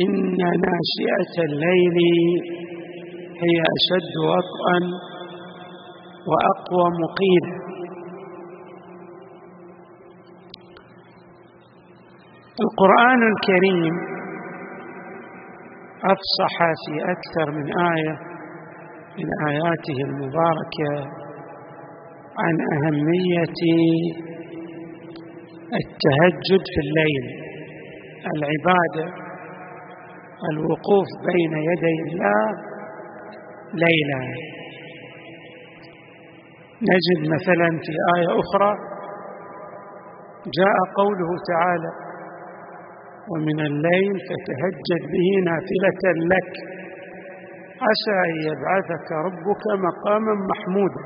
إن ناشئة الليل هي أشد وطئا وأقوى مقيلا. القرآن الكريم أفصح في أكثر من آية من آياته المباركة عن أهمية التهجد في الليل العبادة. الوقوف بين يدي الله ليلا. نجد مثلا في آية أخرى جاء قوله تعالى ومن الليل فتهجد به نافلة لك عسى أن يبعثك ربك مقاما محمودا.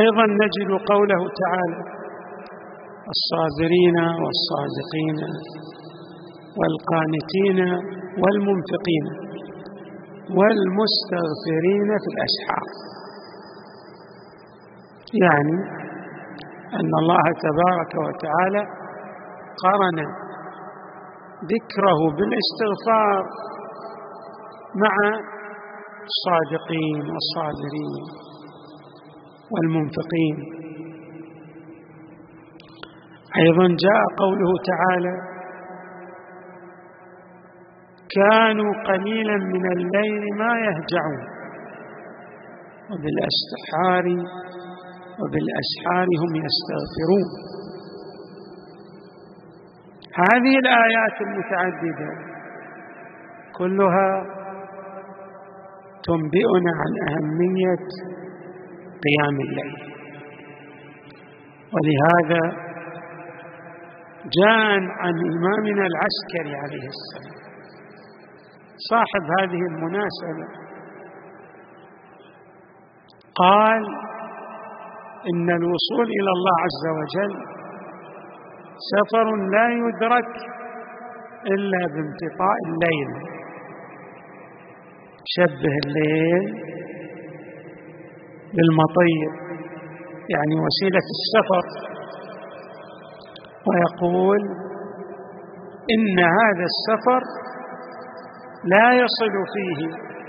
أيضا نجد قوله تعالى الصابرين والصادقين والقانتين والمنفقين والمستغفرين في الأسحار يعني أن الله تبارك وتعالى قرن ذكره بالاستغفار مع الصادقين والصابرين والمنفقين. أيضا جاء قوله تعالى كانوا قليلا من الليل ما يهجعون. وبالأسحار وبالأسحار هم يستغفرون. هذه الآيات المتعددة كلها تنبئنا عن أهمية قيام الليل. ولهذا جاء عن إمامنا العسكري عليه السلام صاحب هذه المناسبة قال إن الوصول إلى الله عز وجل سفر لا يدرك إلا بانتقاء الليل. شبه الليل بالمطير يعني وسيلة السفر. ويقول إن هذا السفر لا يصل فيه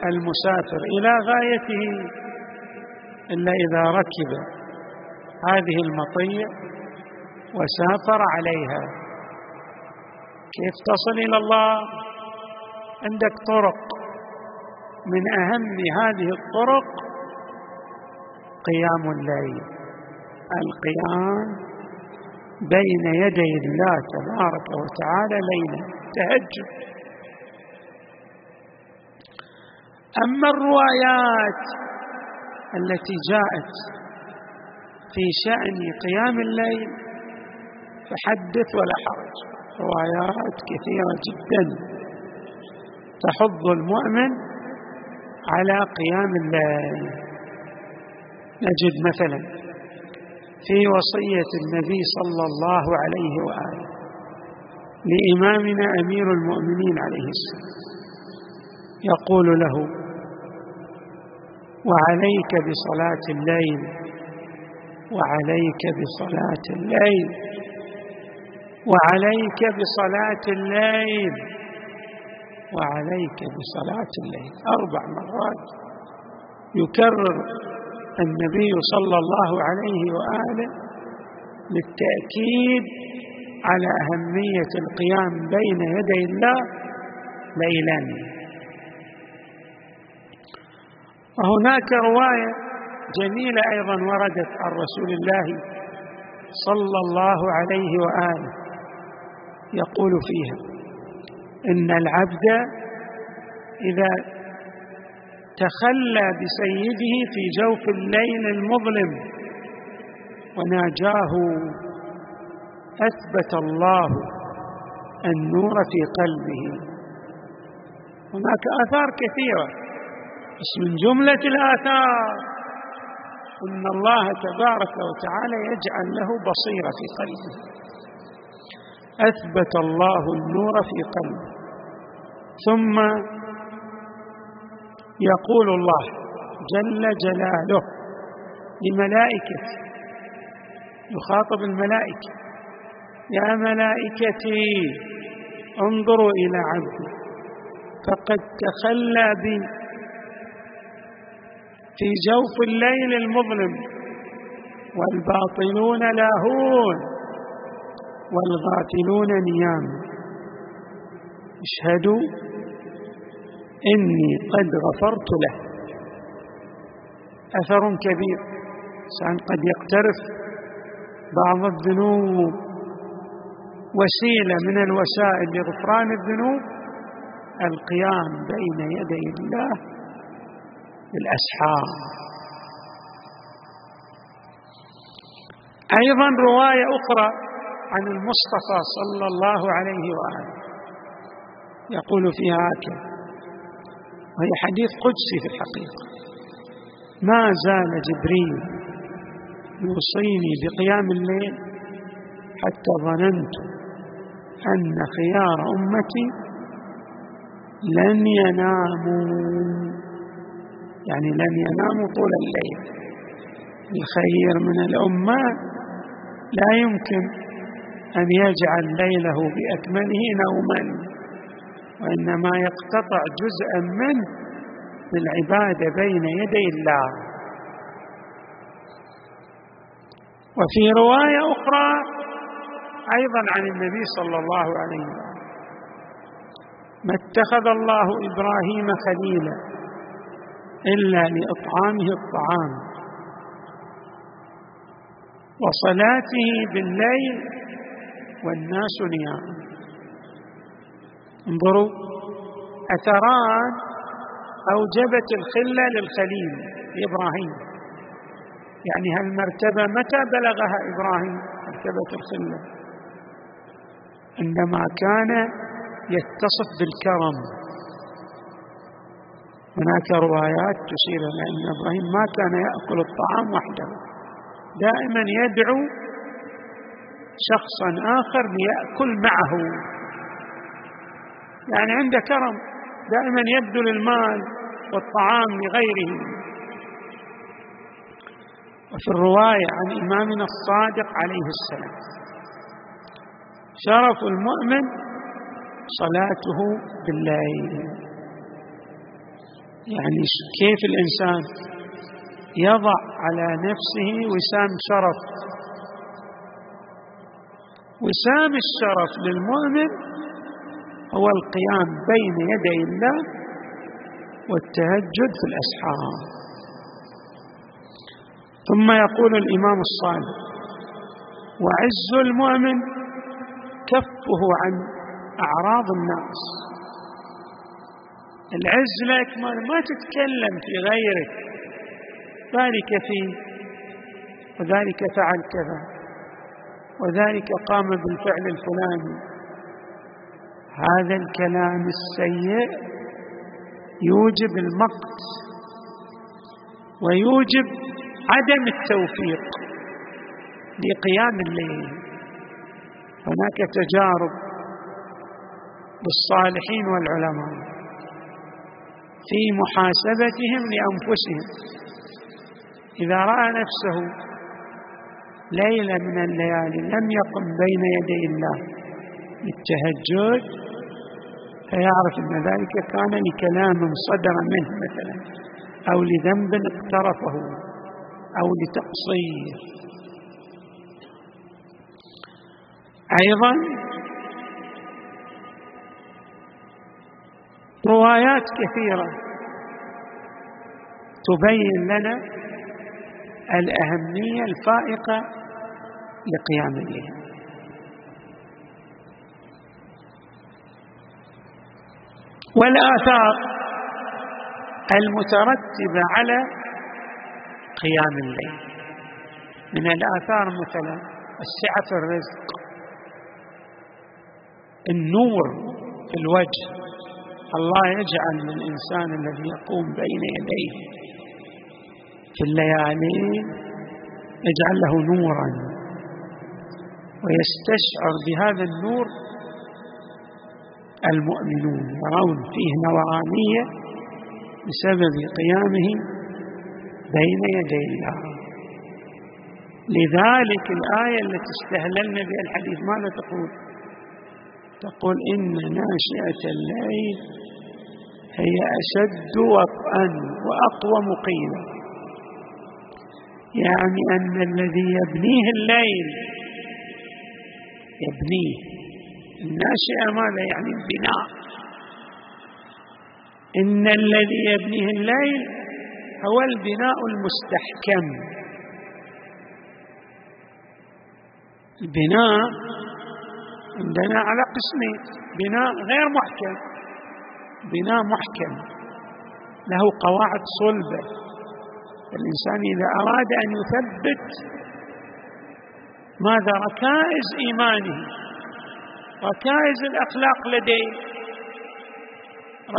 المسافر إلى غايته إلا إذا ركب هذه المطية وسافر عليها. كيف تصل إلى الله؟ عندك طرق. من أهم هذه الطرق قيام الليل. القيام بين يدي الله تبارك وتعالى ليلا. تهجد. أما الروايات التي جاءت في شأن قيام الليل فحدث ولا حرج. روايات كثيرة جدا تحض المؤمن على قيام الليل. نجد مثلا في وصية النبي صلى الله عليه وآله لإمامنا أمير المؤمنين عليه السلام. يقول له وعليك بصلاة الليل وعليك بصلاة الليل وعليك بصلاة الليل وعليك بصلاة الليل. أربع مرات يكرر النبي صلى الله عليه وآله للتأكيد على أهمية القيام بين يدي الله ليلا. وهناك رواية جميلة أيضا وردت عن رسول الله صلى الله عليه وآله يقول فيها إن العبد إذا تخلى بسيده في جوف الليل المظلم وناجاه أثبت الله النور في قلبه. هناك آثار كثيرة بس من جملة الآثار أن الله تبارك وتعالى يجعل له بصيرة في قلبه. أثبت الله النور في قلبه. ثم يقول الله جل جلاله لملائكته يخاطب الملائكة يا ملائكتي انظروا إلى عبدي فقد تخلى بي في جوف الليل المظلم. والباطلون لاهون. والغافلون نيام. اشهدوا إني قد غفرت له. أثر كبير. إنسان قد يقترف بعض الذنوب. وسيلة من الوسائل لغفران الذنوب. القيام بين يدي الله بالاسحار أيضا رواية أخرى عن المصطفى صلى الله عليه وآله. يقول فيها هكذا وهي حديث قدسي في الحقيقة. ما زال جبريل يوصيني بقيام الليل حتى ظننت أن خيار أمتي لن يناموا. يعني لن يناموا طول الليل. الخير من الأمة لا يمكن أن يجعل ليله بأكمله نوما وإنما يقتطع جزءا منه بالعبادة بين يدي الله. وفي رواية أخرى أيضا عن النبي صلى الله عليه وسلم ما اتخذ الله إبراهيم خليلا إلا لإطعامه الطعام. وصلاته بالليل والناس نيام. انظروا اثران أوجبت الخلة للخليل إبراهيم. يعني هالمرتبه متى بلغها إبراهيم مرتبة الخلة؟ عندما كان يتصف بالكرم. هناك روايات تشير إلى أن إبراهيم ما كان يأكل الطعام وحده. دائما يدعو شخصا آخر ليأكل معه. يعني عنده كرم دائما يبذل المال والطعام لغيره. وفي الرواية عن إمامنا الصادق عليه السلام شرف المؤمن صلاته بالليل. يعني كيف الإنسان يضع على نفسه وسام شرف؟ وسام الشرف للمؤمن هو القيام بين يدي الله والتهجد في الأسحار. ثم يقول الإمام الصالح وعز المؤمن كفه عن أعراض الناس. العز لك ما تتكلم في غيرك. ذلك فيه وذلك فعل كذا وذلك قام بالفعل الفلاني. هذا الكلام السيء يوجب المقت ويوجب عدم التوفيق لقيام الليل. هناك تجارب بالصالحين والعلماء. في محاسبتهم لأنفسهم. إذا رأى نفسه ليله من الليالي لم يقم بين يدي الله بالتهجد فيعرف أن ذلك كان لكلام صدر منه مثلا أو لذنب اقترفه أو لتقصير. أيضا روايات كثيرة تبين لنا الأهمية الفائقة لقيام الليل والآثار المترتبة على قيام الليل. من الآثار مثلا السعة في الرزق النور في الوجه الله يجعل للإنسان الذي يقوم بين يديه في الليالي يجعل له نورا ويستشعر بهذا النور المؤمنون يرون فيه نورانية بسبب قيامه بين يدي الله. لذلك الآية التي استهللنا بها الحديث ماذا تقول؟ تقول إن ناشئة الليل هي أشد وطئا وأقوى مقيما. يعني أن الذي يبنيه الليل يبنيه. الناشئة ماذا يعني؟ البناء. إن الذي يبنيه الليل هو البناء المستحكم. البناء عندنا على قسمين. بناء غير محكم. بناء محكم. له قواعد صلبة. الإنسان إذا أراد أن يثبت ماذا؟ ركائز إيمانه. ركائز الأخلاق لديه.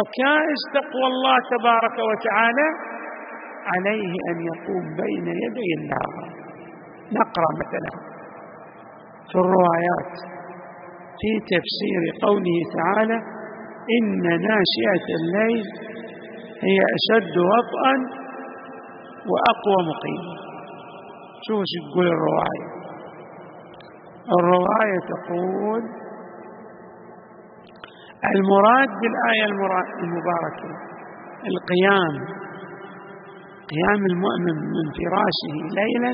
ركائز تقوى الله تبارك وتعالى. عليه أن يقوم بين يدي الله نقرأ مثلا في الروايات. في تفسير قوله تعالى إن ناشئة الليل هي أشد وطئا وأقوى مقيما. شوف شو تقول الرواية. الرواية تقول المراد بالآية المباركة القيام. قيام المؤمن من فراشه ليلا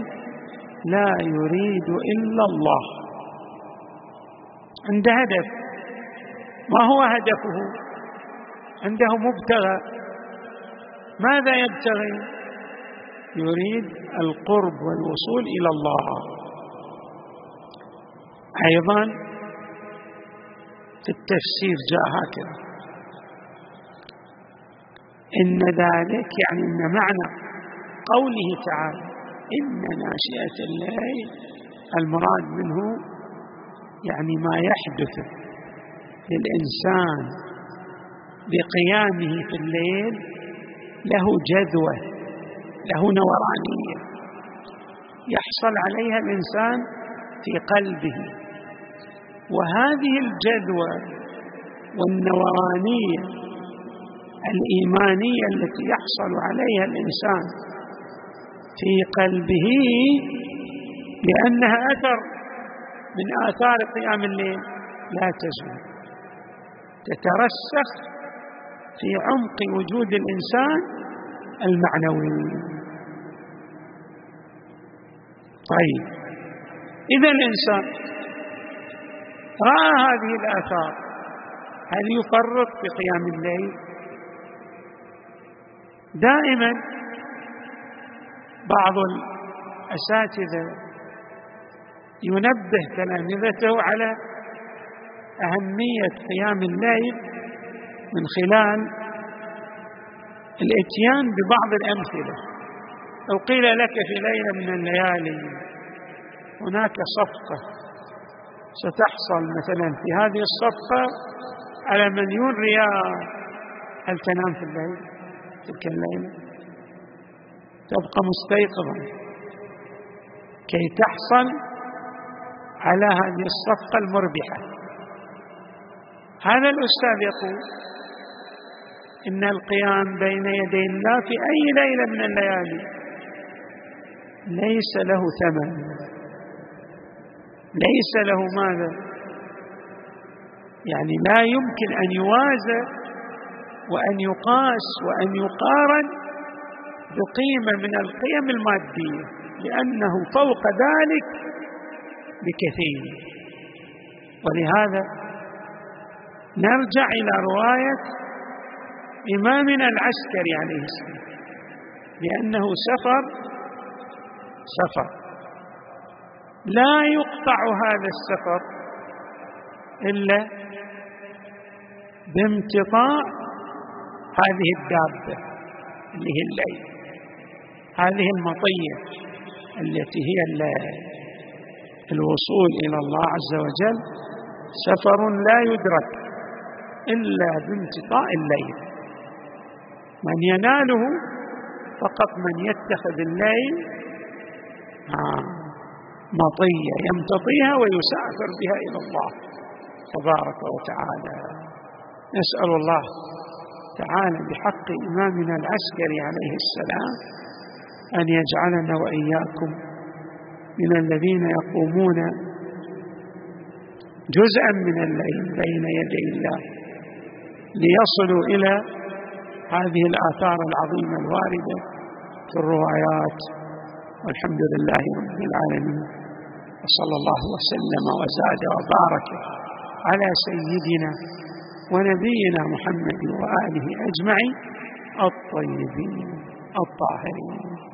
لا يريد إلا الله. عنده هدف. ما هو هدفه؟ عنده مبتغى. ماذا يبتغي؟ يريد القرب والوصول إلى الله. أيضا في التفسير جاء هكذا. إن ذلك يعني إن معنى قوله تعالى إن ناشئة الليل المراد منه يعني ما يحدث للإنسان بقيامه في الليل له جذوة له نورانية يحصل عليها الإنسان في قلبه. وهذه الجذوة والنورانية الإيمانية التي يحصل عليها الإنسان في قلبه لأنها أثر من آثار قيام الليل لا تزول. تترسخ في عمق وجود الإنسان المعنوي. طيب إذا الإنسان رأى هذه الآثار هل يفرط في قيام الليل؟ دائما بعض الأساتذة ينبه تلامذته على أهمية قيام الليل من خلال الاتيان ببعض الأمثلة. لو قيل لك في ليلة من الليالي هناك صفقة ستحصل مثلا في هذه الصفقة على مليون ريال هل تنام في الليل؟ تلك الليلة. تبقى مستيقظا. كي تحصل على هذه الصفقة المربحة. هذا الأستاذ يقول إن القيام بين يدي الله في أي ليلة من الليالي ليس له ثمن. ليس له ماذا؟ يعني لا يمكن أن يوازى وأن يقاس وأن يقارن بقيمة من القيم المادية لأنه فوق ذلك بكثير. ولهذا نرجع إلى رواية إمامنا العسكري عليه السلام لأنه سفر سفر. لا يقطع هذا السفر إلا بامتطاع هذه الدابة اللي هي الليل هذه المطية التي هي الوصول إلى الله عز وجل سفر لا يدرك إلا بانتقاء الليل. من يناله فقط من يتخذ الليل آه، مطية يمتطيها ويسافر بها إلى الله تبارك وتعالى. نسأل الله تعالى بحق إمامنا العسكري عليه السلام أن يجعلنا وإياكم من الذين يقومون جزءا من الليل بين يدي الله ليصلوا إلى هذه الآثار العظيمة الواردة في الروايات. والحمد لله رب العالمين. وصلى الله وسلم وزاد وبارك على سيدنا ونبينا محمد وآله أجمعين الطيبين الطاهرين.